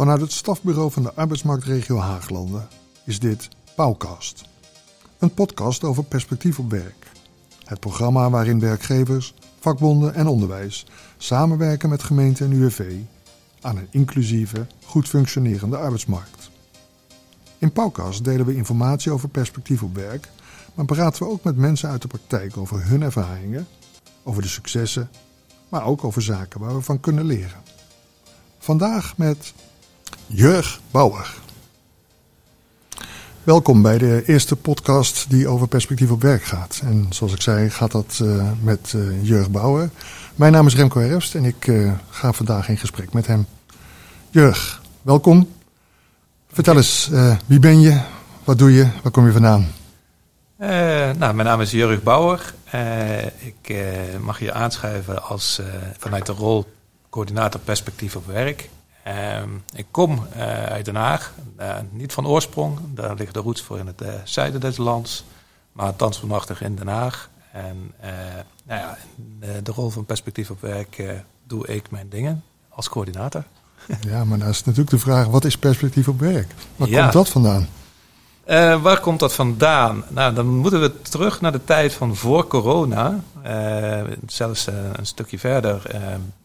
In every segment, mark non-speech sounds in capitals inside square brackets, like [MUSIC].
Vanuit het stafbureau van de arbeidsmarktregio Haaglanden is dit Pauwkast. Een podcast over perspectief op werk. Het programma waarin werkgevers, vakbonden en onderwijs samenwerken met gemeente en UWV aan een inclusieve, goed functionerende arbeidsmarkt. In Pauwkast delen we informatie over perspectief op werk, maar praten we ook met mensen uit de praktijk over hun ervaringen, over de successen, maar ook over zaken waar we van kunnen leren. Vandaag met Jurg Bauer. Welkom bij de eerste podcast die over perspectief op werk gaat. En zoals ik zei, gaat dat uh, met uh, Jurg Bauer. Mijn naam is Remco Herfst en ik uh, ga vandaag in gesprek met hem. Jurg, welkom. Vertel eens, wie ben je? Wat doe je? Waar kom je vandaan? nou, mijn naam is Jurg Bauer. ik mag je aanschrijven als, vanuit de rol coördinator perspectief op werk. Uh, ik kom uh, uit Den Haag, uh, niet van oorsprong. Daar liggen de roots voor in het uh, zuiden des lands. Maar thans in Den Haag. En nou ja, in de rol van perspectief op werk doe ik mijn dingen als coördinator. Ja, maar dan is natuurlijk de vraag, wat is perspectief op werk? Waar ja. komt dat vandaan? Uh, waar komt dat vandaan? Nou, dan moeten we terug naar de tijd van voor corona. Uh, zelfs uh, een stukje verder,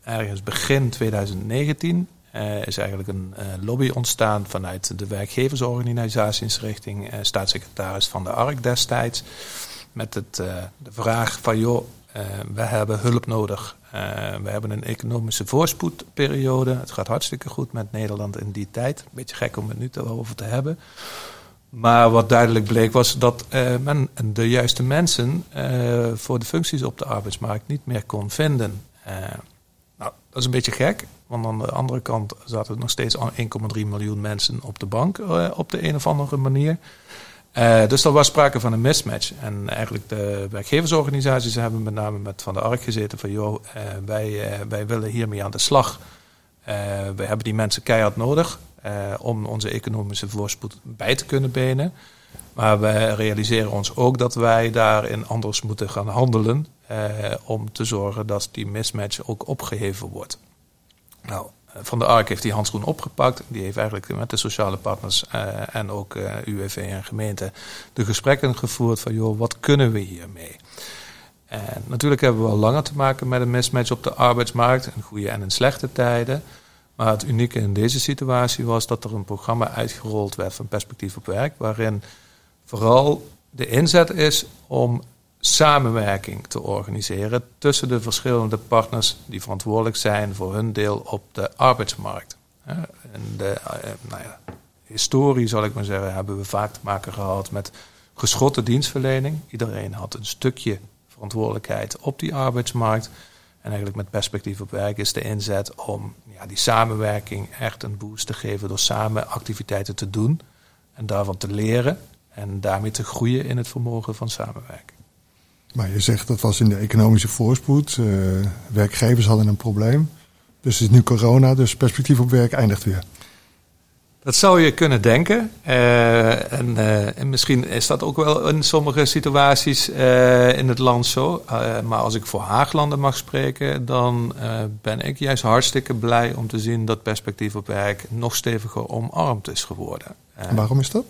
ergens begin 2019. Uh, is eigenlijk een uh, lobby ontstaan vanuit de werkgeversorganisaties richting uh, staatssecretaris van de ARK destijds. Met het, de vraag van joh, we hebben hulp nodig. we hebben een economische voorspoedperiode. Het gaat hartstikke goed met Nederland in die tijd. Een beetje gek om het nu over te hebben. Maar wat duidelijk bleek was dat men de juiste mensen voor de functies op de arbeidsmarkt niet meer kon vinden. nou, dat is een beetje gek. Want aan de andere kant zaten nog steeds 1,3 miljoen mensen op de bank uh, op de een of andere manier. Uh, dus er was sprake van een mismatch. En eigenlijk de werkgeversorganisaties hebben met name met Van de Ark gezeten van joh, uh, wij, wij willen hiermee aan de slag. we hebben die mensen keihard nodig om onze economische voorspoed bij te kunnen benen. Maar we realiseren ons ook dat wij daarin anders moeten gaan handelen om te zorgen dat die mismatch ook opgeheven wordt. Nou, eh, Van de Ark heeft die handschoen opgepakt. Die heeft eigenlijk met de sociale partners uh, en ook uh, eh, UWV en gemeente de gesprekken gevoerd van joh, wat kunnen we hiermee? En natuurlijk hebben we al langer te maken met een mismatch op de arbeidsmarkt, in goede en in slechte tijden. Maar het unieke in deze situatie was dat er een programma uitgerold werd van Perspectief op Werk, waarin vooral de inzet is om samenwerking te organiseren tussen de verschillende partners die verantwoordelijk zijn voor hun deel op de arbeidsmarkt. En de eh, nou ja, historie, zal ik maar zeggen, hebben we vaak te maken gehad met geschotte dienstverlening. Iedereen had een stukje verantwoordelijkheid op die arbeidsmarkt. En eigenlijk met perspectief op werk is de inzet om ja, die samenwerking echt een boost te geven door samen activiteiten te doen en daarvan te leren en daarmee te groeien in het vermogen van samenwerken. Maar je zegt dat was in de economische voorspoed. Uh, werkgevers hadden een probleem. Dus het is nu corona, dus perspectief op werk eindigt weer. Dat zou je kunnen denken. Uh, en, uh, en, misschien is dat ook wel in sommige situaties in het land zo. maar als ik voor Haaglanden mag spreken, dan ben ik juist hartstikke blij om te zien dat perspectief op werk nog steviger omarmd is geworden. En waarom is dat?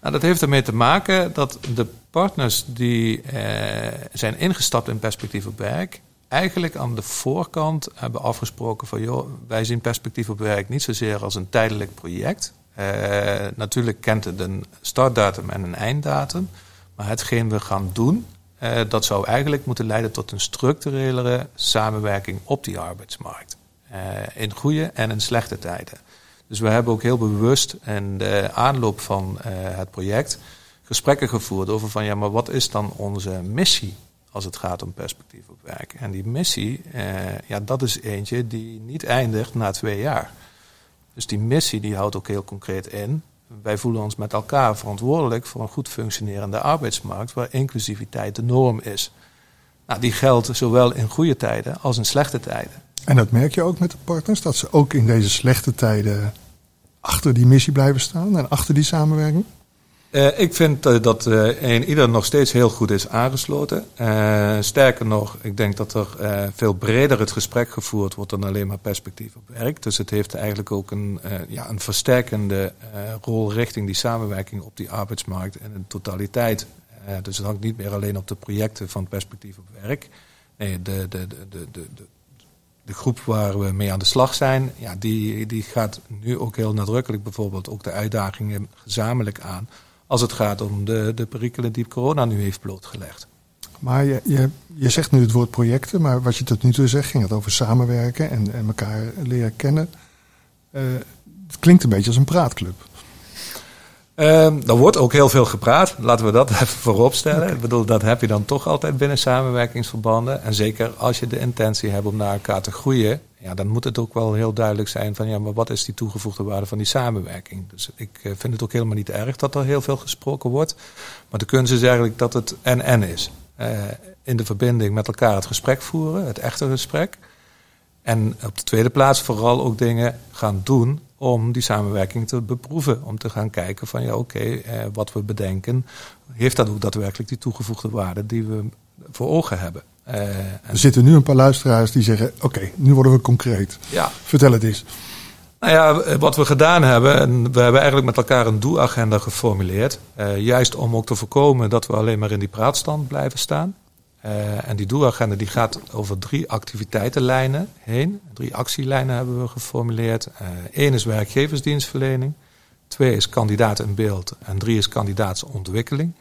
Nou, dat heeft ermee te maken dat de partners die eh, zijn ingestapt in perspectief op werk, eigenlijk aan de voorkant hebben afgesproken van joh, wij zien perspectief op werk niet zozeer als een tijdelijk project. Uh, natuurlijk kent het een startdatum en een einddatum. Maar hetgeen we gaan doen, uh, dat zou eigenlijk moeten leiden tot een structurelere samenwerking op die arbeidsmarkt. In goede en in slechte tijden. Dus we hebben ook heel bewust in de aanloop van het project gesprekken gevoerd over van ja, maar wat is dan onze missie als het gaat om perspectief op werk? En die missie, uh, ja, dat is eentje die niet eindigt na twee jaar. Dus die missie die houdt ook heel concreet in. Wij voelen ons met elkaar verantwoordelijk voor een goed functionerende arbeidsmarkt waar inclusiviteit de norm is. Nou, die geldt zowel in goede tijden als in slechte tijden. En dat merk je ook met de partners, dat ze ook in deze slechte tijden achter die missie blijven staan en achter die samenwerking? Uh, ik vind uh, dat uh, een ieder nog steeds heel goed is aangesloten. sterker nog, ik denk dat er veel breder het gesprek gevoerd wordt dan alleen maar perspectief op werk. Dus het heeft eigenlijk ook een, ja, een versterkende rol richting die samenwerking op die arbeidsmarkt en in totaliteit. dus het hangt niet meer alleen op de projecten van perspectief op werk. Nee, de, de, de, de, de, de groep waar we mee aan de slag zijn, ja, die, die gaat nu ook heel nadrukkelijk bijvoorbeeld ook de uitdagingen gezamenlijk aan als het gaat om de, de perikelen die corona nu heeft blootgelegd. Maar je, je, je zegt nu het woord projecten, maar wat je tot nu toe zegt, ging het over samenwerken en, en elkaar leren kennen. Uh, het klinkt een beetje als een praatclub. Um, er wordt ook heel veel gepraat, laten we dat [LAUGHS] even voorop stellen. Ik bedoel, dat heb je dan toch altijd binnen samenwerkingsverbanden. En zeker als je de intentie hebt om naar elkaar te groeien, ja, dan moet het ook wel heel duidelijk zijn van ja, maar wat is die toegevoegde waarde van die samenwerking? Dus ik eh, vind het ook helemaal niet erg dat er heel veel gesproken wordt. Maar de kunst is eigenlijk dat het en-en is. Uh, in de verbinding met elkaar het gesprek voeren, het echte gesprek. En op de tweede plaats vooral ook dingen gaan doen om die samenwerking te beproeven. Om te gaan kijken van ja, oké, eh, wat we bedenken, heeft dat ook daadwerkelijk die toegevoegde waarde die we voor ogen hebben. Uh, er zitten nu een paar luisteraars die zeggen: Oké, nu worden we concreet. Ja. Vertel het eens. Nou ja, wat we gedaan hebben, en we hebben eigenlijk met elkaar een doelagenda geformuleerd. Uh, juist om ook te voorkomen dat we alleen maar in die praatstand blijven staan. Uh, en die doelagenda die gaat over drie activiteitenlijnen heen. Drie actielijnen hebben we geformuleerd. Eén uh, is werkgeversdienstverlening. Twee is kandidaat in beeld. En drie is kandidaatsontwikkeling.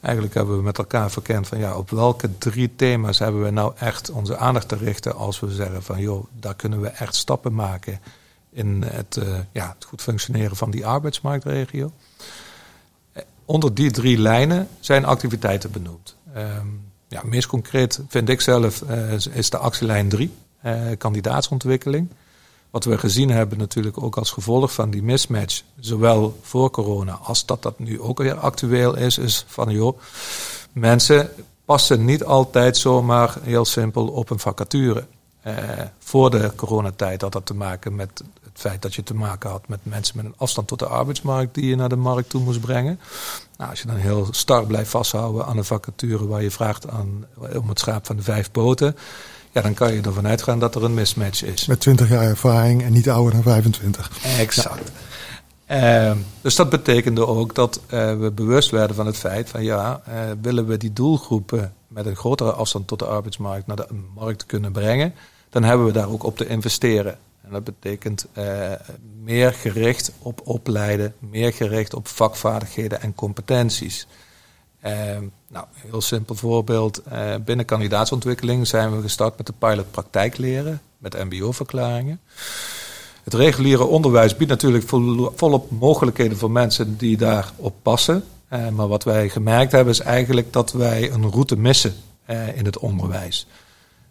Eigenlijk hebben we met elkaar verkend van ja, op welke drie thema's hebben we nou echt onze aandacht te richten als we zeggen van joh, daar kunnen we echt stappen maken in het, uh, ja, het goed functioneren van die arbeidsmarktregio. Onder die drie lijnen zijn activiteiten benoemd. Um, ja, meest concreet vind ik zelf uh, is de actielijn 3, uh, eh, kandidaatsontwikkeling. Wat we gezien hebben natuurlijk ook als gevolg van die mismatch, zowel voor corona als dat dat nu ook weer actueel is, is van joh, mensen passen niet altijd zomaar heel simpel op een vacature. Uh, voor de coronatijd had dat te maken met het feit dat je te maken had met mensen met een afstand tot de arbeidsmarkt die je naar de markt toe moest brengen. Nou, als je dan heel star blijft vasthouden aan een vacature waar je vraagt aan, om het schaap van de vijf poten, ja, dan kan je ervan uitgaan dat er een mismatch is. Met 20 jaar ervaring en niet ouder dan 25. Exact. Uh, dus dat betekende ook dat uh, we bewust werden van het feit van ja, uh, willen we die doelgroepen met een grotere afstand tot de arbeidsmarkt naar de markt kunnen brengen, dan hebben we daar ook op te investeren. En dat betekent meer gericht op opleiden, meer gericht op vakvaardigheden en competenties. Ehm, nou, heel simpel voorbeeld. Binnen kandidaatsontwikkeling zijn we gestart met de pilot praktijk leren, met MBO-verklaringen. Het reguliere onderwijs biedt natuurlijk volop mogelijkheden voor mensen die daarop passen. Uh, maar wat wij gemerkt hebben is eigenlijk dat wij een route missen uh, in het onderwijs.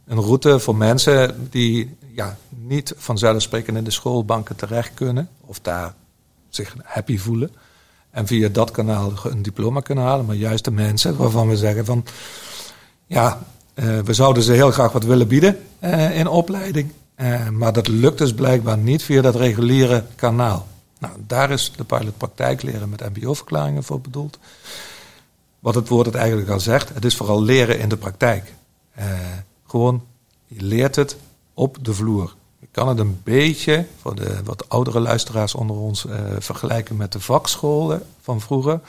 Een route voor mensen die ja, niet vanzelfsprekend in de schoolbanken terecht kunnen of daar zich happy voelen. En via dat kanaal een diploma kunnen halen. Maar juist de mensen waarvan we zeggen van... Ja, uh, we zouden ze heel graag wat willen bieden in opleiding. Uh, maar dat lukt dus blijkbaar niet via dat reguliere kanaal. Nou, daar is de pilot praktijk leren met mbo-verklaringen voor bedoeld. Wat het woord het eigenlijk al zegt, het is vooral leren in de praktijk. gewoon, je leert het op de vloer kan het een beetje, voor de wat oudere luisteraars onder ons, uh, vergelijken met de vakscholen van vroeger.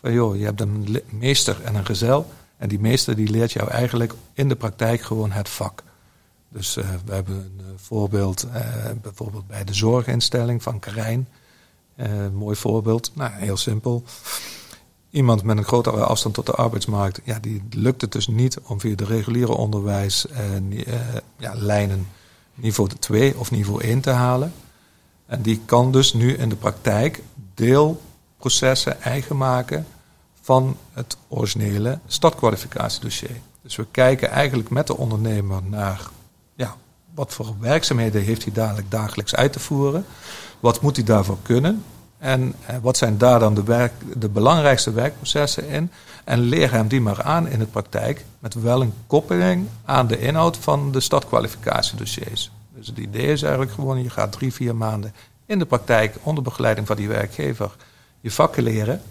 Van joh, je hebt een meester en een gezel. En die meester die leert jou eigenlijk in de praktijk gewoon het vak. Dus uh, we hebben een uh, voorbeeld, bijvoorbeeld bij de zorginstelling van Karijn. mooi voorbeeld, nou heel simpel. Iemand met een grotere afstand tot de arbeidsmarkt, ja, die lukt het dus niet om via de reguliere onderwijs ja, lijnen niveau 2 of niveau 1 te halen. En die kan dus nu in de praktijk deelprocessen eigen maken van het originele startkwalificatiedossier. Dus we kijken eigenlijk met de ondernemer naar ja, wat voor werkzaamheden heeft hij dadelijk dagelijks uit te voeren. Wat moet hij daarvoor kunnen? En eh, wat zijn daar dan de, belangrijkste werkprocessen in? En leer hem die maar aan in de praktijk, met wel een koppeling aan de inhoud van de startkwalificatiedossiers. Dus het idee is eigenlijk gewoon, je gaat drie, vier maanden in de praktijk onder begeleiding van die werkgever je vakken leren.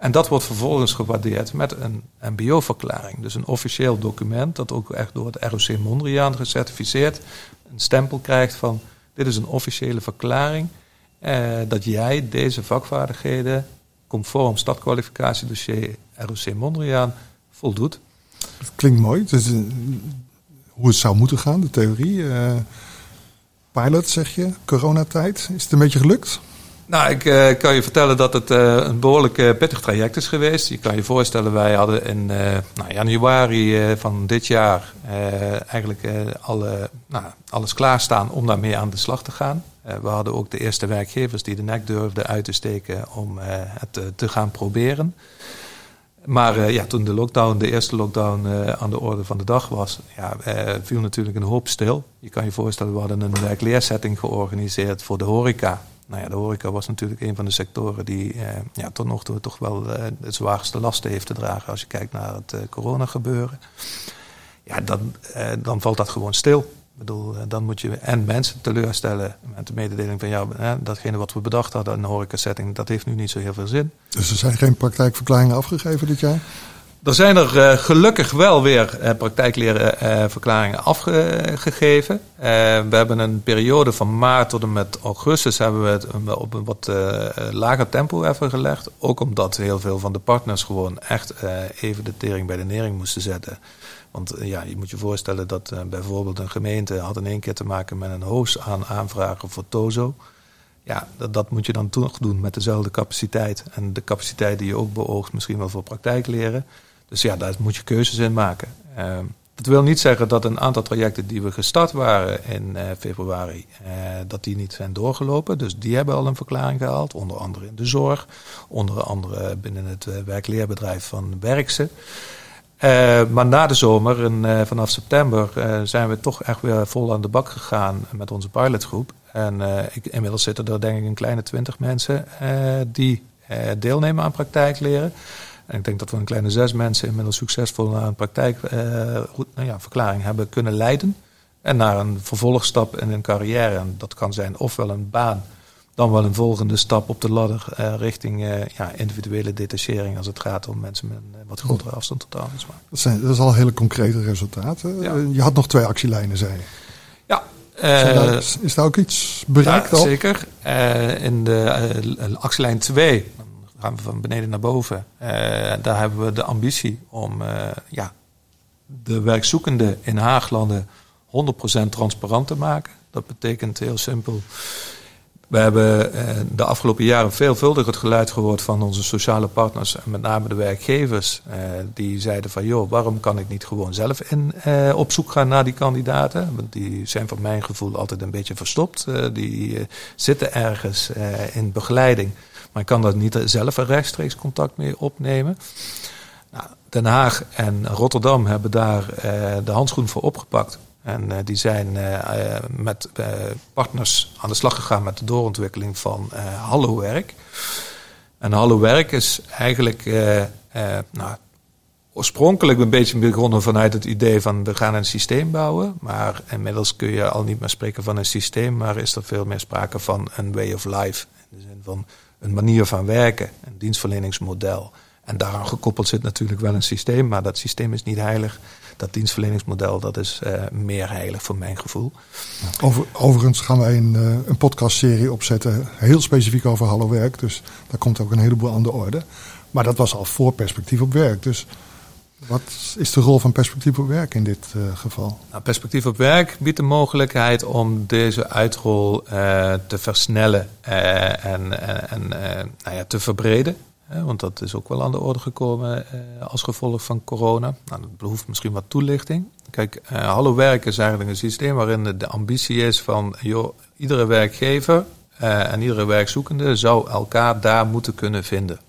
En dat wordt vervolgens gewaardeerd met een MBO-verklaring. Dus een officieel document dat ook echt door het ROC Mondriaan gecertificeerd een stempel krijgt van dit is een officiële verklaring eh, dat jij deze vakvaardigheden conform stadkwalificatiedossier ROC Mondriaan voldoet. Dat klinkt mooi. Dus, hoe het zou moeten gaan, de theorie. Uh, pilot zeg je, coronatijd. Is het een beetje gelukt? Nou, ik uh, kan je vertellen dat het uh, een behoorlijk uh, pittig traject is geweest. Je kan je voorstellen, wij hadden in nou, januari van dit jaar eigenlijk alle, nou, alles klaarstaan om daarmee aan de slag te gaan. we hadden ook de eerste werkgevers die de nek durfden uit te steken om het te gaan proberen. Maar ja, toen de lockdown, de eerste lockdown aan de orde van de dag was, ja, viel natuurlijk een hoop stil. Je kan je voorstellen, we hadden een werkleersetting georganiseerd voor de horeca nou ja, de horeca was natuurlijk een van de sectoren die eh, ja, tot nog toe toch wel eh, de zwaarste lasten heeft te dragen als je kijkt naar het eh, corona gebeuren. Ja, dan, eh, dan valt dat gewoon stil. Ik bedoel, eh, dan moet je en mensen teleurstellen met de mededeling van ja, datgene wat we bedacht hadden in een horeca setting, dat heeft nu niet zo heel veel zin. Dus er zijn geen praktijkverklaringen afgegeven dit jaar? Er zijn er uh, gelukkig wel weer uh, praktijklerenverklaringen uh, afgegeven. we hebben een periode van maart tot en met augustus hebben we het op een wat lager tempo even gelegd. Ook omdat heel veel van de partners gewoon echt even de tering bij de nering moesten zetten. Want ja, je moet je voorstellen dat bijvoorbeeld een gemeente had in één keer te maken met een hoos aan aanvragen voor TOZO. Ja, dat, dat, moet je dan toch doen met dezelfde capaciteit. En de capaciteit die je ook beoogt misschien wel voor praktijkleren. Dus ja, daar moet je keuzes in maken. Uh, dat wil niet zeggen dat een aantal trajecten die we gestart waren in uh, februari, uh, dat die niet zijn doorgelopen. Dus die hebben al een verklaring gehaald, onder andere in de zorg, onder andere binnen het uh, werkleerbedrijf van Werkse. maar na de zomer en vanaf september zijn we toch echt weer vol aan de bak gegaan met onze pilotgroep. En ik, inmiddels zitten er denk ik een kleine twintig mensen die deelnemen aan praktijkleren. En ik denk dat we een kleine zes mensen inmiddels succesvol naar een praktijkverklaring uh, ja, hebben kunnen leiden. En naar een vervolgstap in hun carrière. En dat kan zijn ofwel een baan, dan wel een volgende stap op de ladder uh, richting ja, individuele detachering als het gaat om mensen met een wat grotere afstand tot arbeidsmarkt. Dat, zijn, dat is al hele concrete resultaten. Ja. Je had nog twee actielijnen, zei je. Ja, daar, is daar ook iets bereikt ja, Zeker. In de actielijn 2 gaan we van beneden naar boven. Uh, daar hebben we de ambitie om uh, ja, de werkzoekenden in Haaglanden 100% transparant te maken. Dat betekent heel simpel. We hebben uh, de afgelopen jaren veelvuldig het geluid gehoord van onze sociale partners, en met name de werkgevers, die zeiden van joh, waarom kan ik niet gewoon zelf in, op zoek gaan naar die kandidaten? Want die zijn van mijn gevoel altijd een beetje verstopt. die zitten ergens in begeleiding maar ik kan daar niet zelf een rechtstreeks contact mee opnemen. Nou, Den Haag en Rotterdam hebben daar uh, de handschoen voor opgepakt. En uh, die zijn uh, met partners aan de slag gegaan met de doorontwikkeling van Hallo-werk. En Hallo-werk is eigenlijk nou, oorspronkelijk een beetje begonnen vanuit het idee van we gaan een systeem bouwen. Maar inmiddels kun je al niet meer spreken van een systeem, maar is er veel meer sprake van een way of life. In de zin van een manier van werken, een dienstverleningsmodel. En daaraan gekoppeld zit natuurlijk wel een systeem, maar dat systeem is niet heilig. Dat dienstverleningsmodel dat is uh, meer heilig voor mijn gevoel. Over, overigens gaan wij een, uh, een podcastserie opzetten, heel specifiek over Hallo Werk. Dus daar komt ook een heleboel aan de orde. Maar dat was al voor perspectief op werk. Dus wat is de rol van perspectief op werk in dit uh, geval? Nou, perspectief op werk biedt de mogelijkheid om deze uitrol uh, te versnellen uh, en, en nou ja, te verbreden. want dat is ook wel aan de orde gekomen als gevolg van corona. Nou, dat behoeft misschien wat toelichting. Kijk, Hallo Werk is eigenlijk een systeem waarin de, de ambitie is van joh, iedere werkgever en iedere werkzoekende zou elkaar daar moeten kunnen vinden.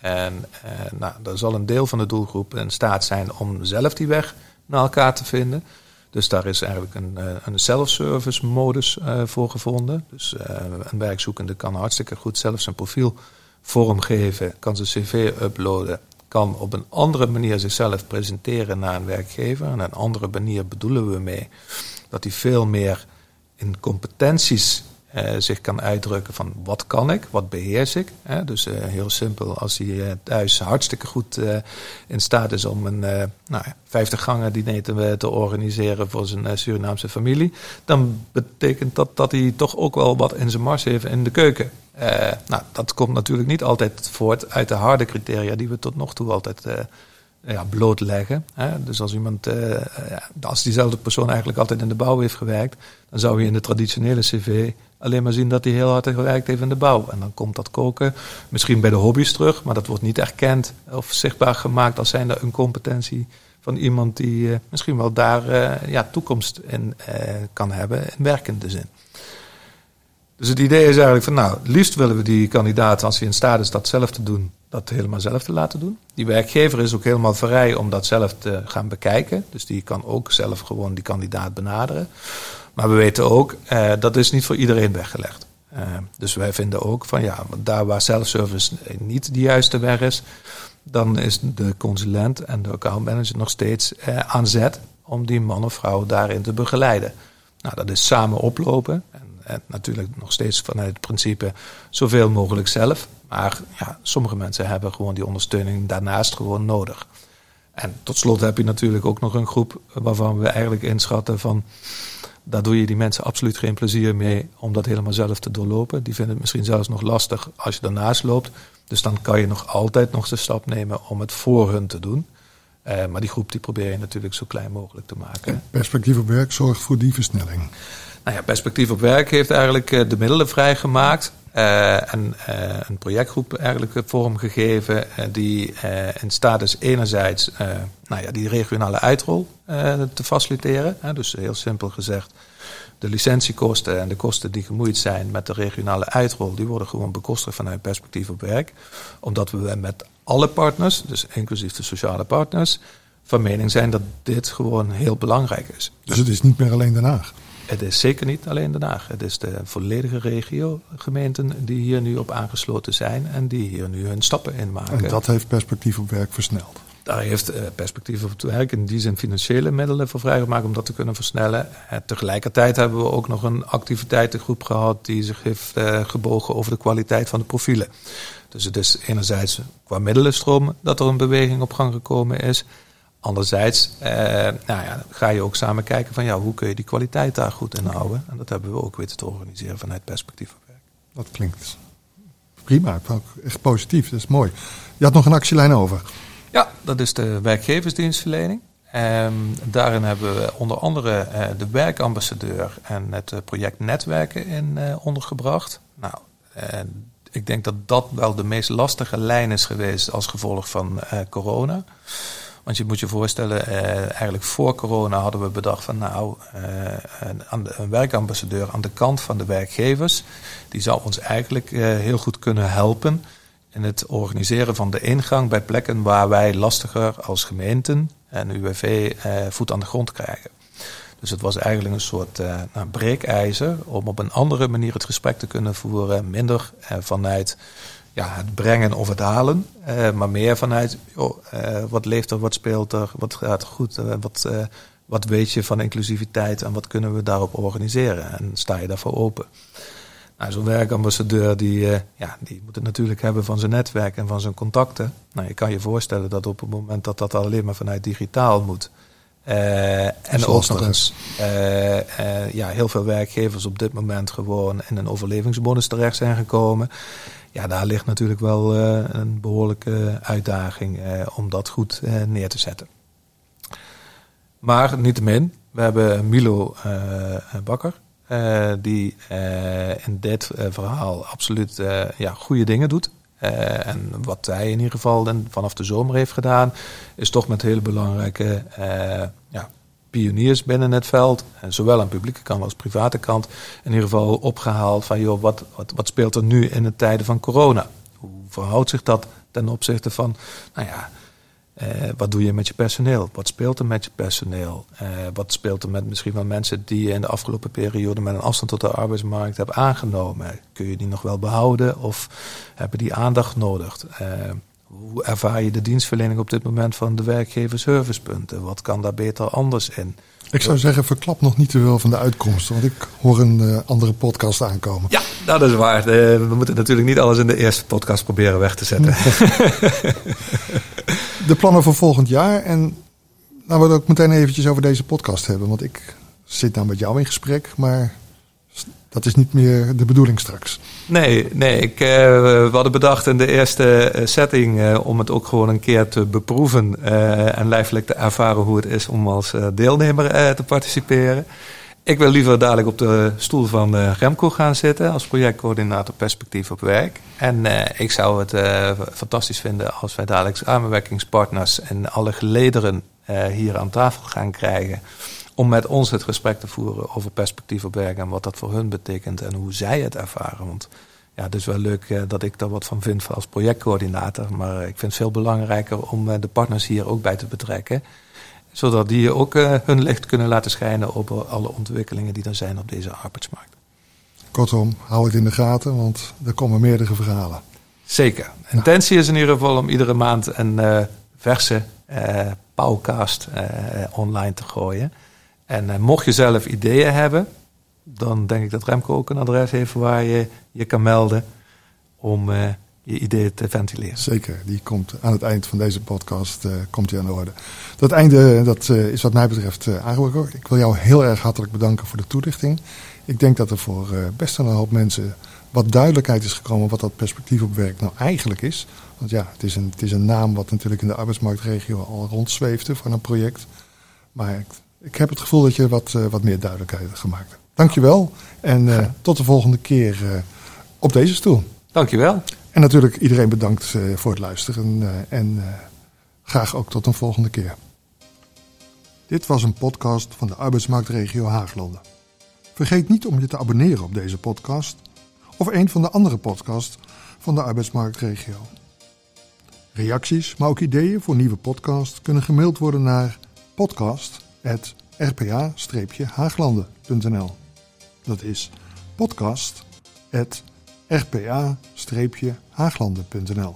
En eh, nou, dan zal een deel van de doelgroep in staat zijn om zelf die weg naar elkaar te vinden. Dus daar is eigenlijk een, uh, een self-service modus uh, voor gevonden. Dus een werkzoekende kan hartstikke goed zelf zijn profiel vormgeven, kan zijn cv uploaden, kan op een andere manier zichzelf presenteren naar een werkgever. En een andere manier bedoelen we mee dat hij veel meer in competenties uh, zich kan uitdrukken van wat kan ik, wat beheers ik. Hè? Dus uh, heel simpel, als hij uh, thuis hartstikke goed in staat is om een nou, 50 gangen diner te, te organiseren voor zijn Surinaamse familie, dan betekent dat dat hij toch ook wel wat in zijn mars heeft in de keuken. nou, dat komt natuurlijk niet altijd voort uit de harde criteria die we tot nog toe altijd ja, blootleggen. Hè? Dus als iemand, als diezelfde persoon eigenlijk altijd in de bouw heeft gewerkt, dan zou je in de traditionele cv alleen maar zien dat hij heel hard gewerkt heeft in de bouw. En dan komt dat koken misschien bij de hobby's terug, maar dat wordt niet erkend of zichtbaar gemaakt als zijnde een competentie van iemand die uh, misschien wel daar uh, ja, toekomst in kan hebben in werkende zin. Dus het idee is eigenlijk van, nou, liefst willen we die kandidaat, als hij in staat is dat zelf te doen, dat helemaal zelf te laten doen. Die werkgever is ook helemaal vrij om dat zelf te gaan bekijken. Dus die kan ook zelf gewoon die kandidaat benaderen. Maar we weten ook, eh, dat is niet voor iedereen weggelegd. Uh, dus wij vinden ook van ja, daar waar self-service niet de juiste weg is, dan is de consulent en de accountmanager nog steeds uh, aan zet om die man of vrouw daarin te begeleiden. Nou, dat is samen oplopen. En, en natuurlijk nog steeds vanuit het principe zoveel mogelijk zelf. Maar ja, sommige mensen hebben gewoon die ondersteuning daarnaast gewoon nodig. En tot slot heb je natuurlijk ook nog een groep waarvan we eigenlijk inschatten van daar doe je die mensen absoluut geen plezier mee om dat helemaal zelf te doorlopen. Die vinden het misschien zelfs nog lastig als je daarnaast loopt. Dus dan kan je nog altijd nog de stap nemen om het voor hun te doen. Uh, maar die groep die probeer je natuurlijk zo klein mogelijk te maken. perspectief op werk zorgt voor die versnelling. Nou ja, perspectief op werk heeft eigenlijk uh, de middelen vrijgemaakt. Uh, en een projectgroep eigenlijk vormgegeven die in staat is enerzijds nou ja, die regionale uitrol te faciliteren. dus heel simpel gezegd, de licentiekosten en de kosten die gemoeid zijn met de regionale uitrol, die worden gewoon bekostigd vanuit perspectief op werk. Omdat we met alle partners, dus inclusief de sociale partners, van mening zijn dat dit gewoon heel belangrijk is. Dus het is niet meer alleen Den? Het is zeker niet alleen Den Haag. Het is de volledige regio gemeenten die hier nu op aangesloten zijn en die hier nu hun stappen in maken. En dat heeft perspectief op werk versneld? Daar heeft eh, perspectief op werk in die zin financiële middelen voor vrijgemaakt om dat te kunnen versnellen. En eh, tegelijkertijd hebben we ook nog een activiteitengroep gehad die zich heeft uh, gebogen over de kwaliteit van de profielen. Dus het is enerzijds qua middelenstroom dat er een beweging op gang gekomen is. Anderzijds eh, nou ja, ga je ook samen kijken van ja, hoe kun je die kwaliteit daar goed in houden. En dat hebben we ook weten te organiseren vanuit perspectief op werk. Dat klinkt prima, echt positief, dat is mooi. Je had nog een actielijn over. Ja, dat is de werkgeversdienstverlening. Um, daarin hebben we onder andere uh, de werkambassadeur en het uh, project Netwerken in uh, ondergebracht. Nou, ik denk dat dat wel de meest lastige lijn is geweest als gevolg van corona. Want je moet je voorstellen, eigenlijk voor corona hadden we bedacht van nou, een, een, werkambassadeur aan de kant van de werkgevers, die zou ons eigenlijk heel goed kunnen helpen in het organiseren van de ingang bij plekken waar wij lastiger als gemeenten en UWV eh, voet aan de grond krijgen. Dus het was eigenlijk een soort nou, breekijzer om op een andere manier het gesprek te kunnen voeren. Minder vanuit ja, het brengen of het halen, uh, maar meer vanuit joh, wat leeft er, wat speelt er, wat gaat goed, wat, wat weet je van inclusiviteit en wat kunnen we daarop organiseren. En sta je daarvoor open. Nou, zo'n werkambassadeur die, ja, die moet het natuurlijk hebben van zijn netwerk en van zijn contacten. Nou, je kan je voorstellen dat op het moment dat dat alleen maar vanuit digitaal moet. Uh, en ook nog eens uh, ja, heel veel werkgevers op dit moment gewoon in een overlevingsbonus terecht zijn gekomen. Ja, daar ligt natuurlijk wel een behoorlijke uitdaging om dat goed neer te zetten. Maar niettemin, we hebben Milo Bakker. Die in dit verhaal absoluut ja, goede dingen doet. En wat hij in ieder geval dan vanaf de zomer heeft gedaan, is toch met hele belangrijke ja, pioniers binnen het veld, zowel aan publieke kant als private kant, in ieder geval opgehaald van joh, wat, wat, wat speelt er nu in de tijden van corona? Hoe verhoudt zich dat ten opzichte van, nou ja, uh, wat doe je met je personeel? Wat speelt er met je personeel? Uh, wat speelt er met misschien wel mensen die je in de afgelopen periode met een afstand tot de arbeidsmarkt hebt aangenomen? Kun je die nog wel behouden of hebben die aandacht nodig? Uh, hoe ervaar je de dienstverlening op dit moment van de werkgeverservicepunten? Wat kan daar beter anders in? Ik zou zeggen, verklap nog niet te veel van de uitkomsten, want ik hoor een uh, andere podcast aankomen. Ja, dat is waar. De, we moeten natuurlijk niet alles in de eerste podcast proberen weg te zetten. [LAUGHS] de plannen voor volgend jaar en nou, we ook meteen eventjes over deze podcast hebben, want ik zit nou met jou in gesprek, maar dat is niet meer de bedoeling straks. Nee, nee ik, uh, we hadden bedacht in de eerste eh, setting uh, om het ook gewoon een keer te beproeven en lijfelijk te ervaren hoe het is om als deelnemer te participeren. Ik wil liever dadelijk op de stoel van Remco gaan zitten als projectcoördinator perspectief op werk. En ik zou het fantastisch vinden als wij dadelijk samenwerkingspartners en alle gelederen hier aan tafel gaan krijgen om met ons het gesprek te voeren over perspectief op werk en wat dat voor hun betekent en hoe zij het ervaren. Want ja, het is wel leuk eh, dat ik daar wat van vind als projectcoördinator, maar ik vind het veel belangrijker om eh, de partners hier ook bij te betrekken, zodat die ook eh, hun licht kunnen laten schijnen op alle ontwikkelingen die er zijn op deze arbeidsmarkt. Kortom, hou het in de gaten, want er komen meerdere verhalen. Zeker. Intentie is in ieder geval om iedere maand een verse uh, podcast online te gooien. En eh, mocht je zelf ideeën hebben, dan denk ik dat Remco ook een adres heeft waar je je kan melden om uh, je ideeën te ventileren. Zeker, die komt aan het eind van deze podcast uh, komt die aan de orde. Dat einde dat, is wat mij betreft aangebroken. Ik wil jou heel erg hartelijk bedanken voor de toelichting. Ik denk dat er voor best een hoop mensen wat duidelijkheid is gekomen wat dat perspectief op werk nou eigenlijk is. Want ja, het is een, het is een naam wat natuurlijk in de arbeidsmarktregio al rondzweefde van een project. Maar ik heb het gevoel dat je wat, uh, wat meer duidelijkheid hebt gemaakt. Dankjewel en uh, tot de volgende keer uh, op deze stoel. Dankjewel. En natuurlijk iedereen bedankt voor het luisteren en graag ook tot een volgende keer. Dit was een podcast van de arbeidsmarktregio Haaglanden. Vergeet niet om je te abonneren op deze podcast of een van de andere podcasts van de arbeidsmarktregio. Reacties, maar ook ideeën voor nieuwe podcasts kunnen gemaild worden naar podcast rpa-haaglanden.nl. Dat is podcast.rpa-haaglanden.nl.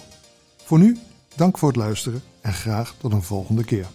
Voor nu, dank voor het luisteren en graag tot een volgende keer.